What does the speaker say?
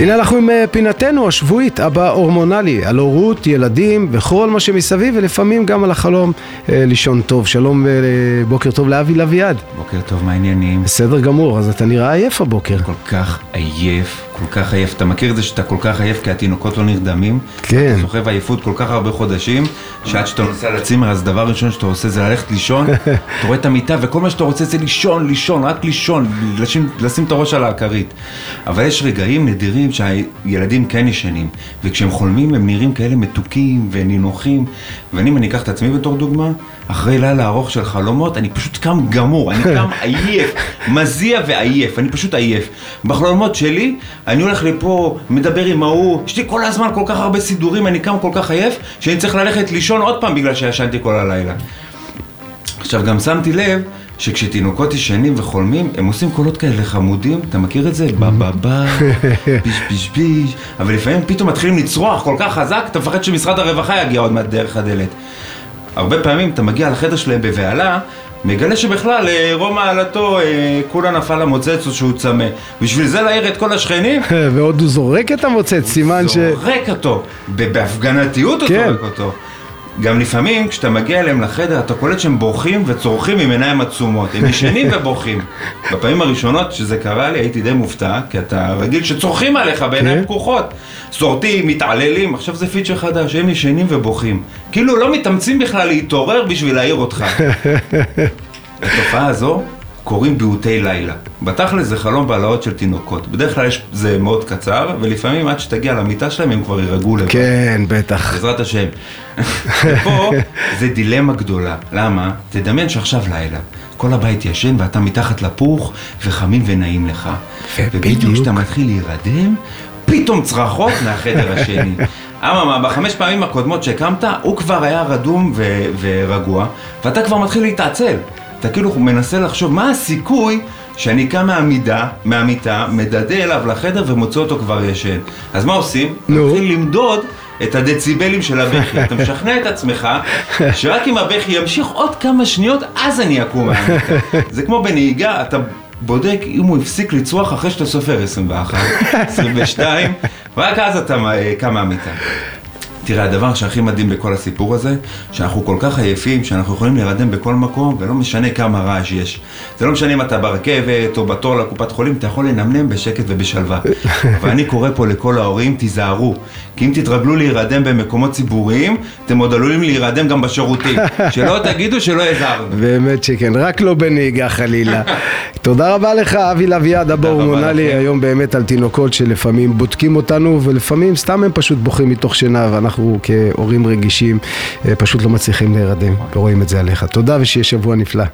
הנה אנחנו עם אה, פינתנו השבועית, אבא הורמונלי, על הורות, ילדים וכל מה שמסביב, ולפעמים גם על החלום אה, לישון טוב. שלום ובוקר טוב לאבי לביאד. בוקר טוב, מה העניינים? בסדר גמור, אז אתה נראה עייף הבוקר. כל כך עייף, כל כך עייף. אתה מכיר את זה שאתה כל כך עייף כי התינוקות לא נרדמים? כן. אתה סוחב עייפות כל כך הרבה חודשים, שעד שאתה נוסע לצימר, אז דבר ראשון שאתה עושה זה ללכת לישון, אתה רואה את המיטה וכל מה שאתה רוצה זה לישון, לישון, רק לישון, לשים, לשים את הראש על הכרית. אבל יש רגעים נדירים שהילדים כן ישנים, וכשהם חולמים הם נראים כאלה מתוקים ונינוחים, ואני, אם אני אקח את עצמי בתור דוגמה, אחרי לילה ארוך של חלומות, אני פשוט קם גמור, אני קם עייף, מזיע ועייף, אני פשוט עייף. בחלומות שלי, אני הולך לפה, מדבר עם ההוא, יש לי כל הזמן כל כך הרבה סידורים, אני קם כל כך עייף, שאני צריך ללכת לישון עוד פעם בגלל שישנתי כל הלילה. עכשיו גם שמתי לב שכשתינוקות ישנים וחולמים, הם עושים קולות כאלה חמודים, אתה מכיר את זה? בה בה בה, ביש ביש ביש, אבל לפעמים פתאום מתחילים לצרוח כל כך חזק, אתה מפחד שמשרד הרווחה יגיע עוד מעט דרך הדלת. הרבה פעמים אתה מגיע לחדר שלהם בבהלה, מגלה שבכלל אה, רום מעלתו אה, כולה נפל המוצץ או שהוא צמא. בשביל זה להעיר את כל השכנים, ועוד הוא זורק את המוצץ, סימן ש... זורק אותו, בהפגנתיות הוא כן. זורק אותו. גם לפעמים כשאתה מגיע אליהם לחדר אתה קולט שהם בורחים וצורכים עם עיניים עצומות, הם ישנים ובורחים. בפעמים הראשונות שזה קרה לי הייתי די מופתע, כי אתה רגיל שצורכים עליך בעיניים כן. פקוחות. סורטים, מתעללים, עכשיו זה פיצ'ר חדש, הם ישנים ובוכים. כאילו לא מתאמצים בכלל להתעורר בשביל להעיר אותך. לתופעה הזו קוראים ביעוטי לילה. בתכל'ס זה חלום בעלאות של תינוקות. בדרך כלל יש, זה מאוד קצר, ולפעמים עד שתגיע למיטה שלהם הם כבר יירגעו לבד. כן, בטח. בעזרת השם. ופה זה דילמה גדולה. למה? תדמיין שעכשיו לילה. כל הבית ישן ואתה מתחת לפוך וחמים ונעים לך. ובדיוק. ובדיוק כשאתה מתחיל להירדם, פתאום צרחות מהחדר השני. אממה, בחמש פעמים הקודמות שהקמת, הוא כבר היה רדום ו- ורגוע, ואתה כבר מתחיל להתעצל. אתה כאילו מנסה לחשוב מה הסיכוי שאני קם מהמידה, מהמיטה, מדדה אליו לחדר ומוצא אותו כבר ישן. אז מה עושים? נו. מתחיל למדוד את הדציבלים של הבכי. אתה משכנע את עצמך שרק אם הבכי ימשיך עוד כמה שניות, אז אני אקום מהמיטה. זה כמו בנהיגה, אתה בודק אם הוא הפסיק לצרוח אחרי שאתה סופר 21, 22, רק אז אתה אה, קם מהמיטה. תראה, הדבר שהכי מדהים בכל הסיפור הזה, שאנחנו כל כך עייפים, שאנחנו יכולים להירדם בכל מקום, ולא משנה כמה רעש יש. זה לא משנה אם אתה ברכבת או בתור לקופת חולים, אתה יכול לנמנם בשקט ובשלווה. ואני קורא פה לכל ההורים, תיזהרו. כי אם תתרגלו להירדם במקומות ציבוריים, אתם עוד עלולים להירדם גם בשירותים. שלא תגידו שלא הזהרנו. באמת שכן, רק לא בנהיגה חלילה. תודה רבה לך, אבי לביאד, אבא רבה הורמונלי, לכם. היום באמת על תינוקות שלפעמים בודקים אותנו, ולפעמים סתם הם פשוט בוכים מתוך שינה, ואנחנו כהורים רגישים אה, פשוט לא מצליחים להירדם, ורואים את זה עליך. תודה ושיהיה שבוע נפלא.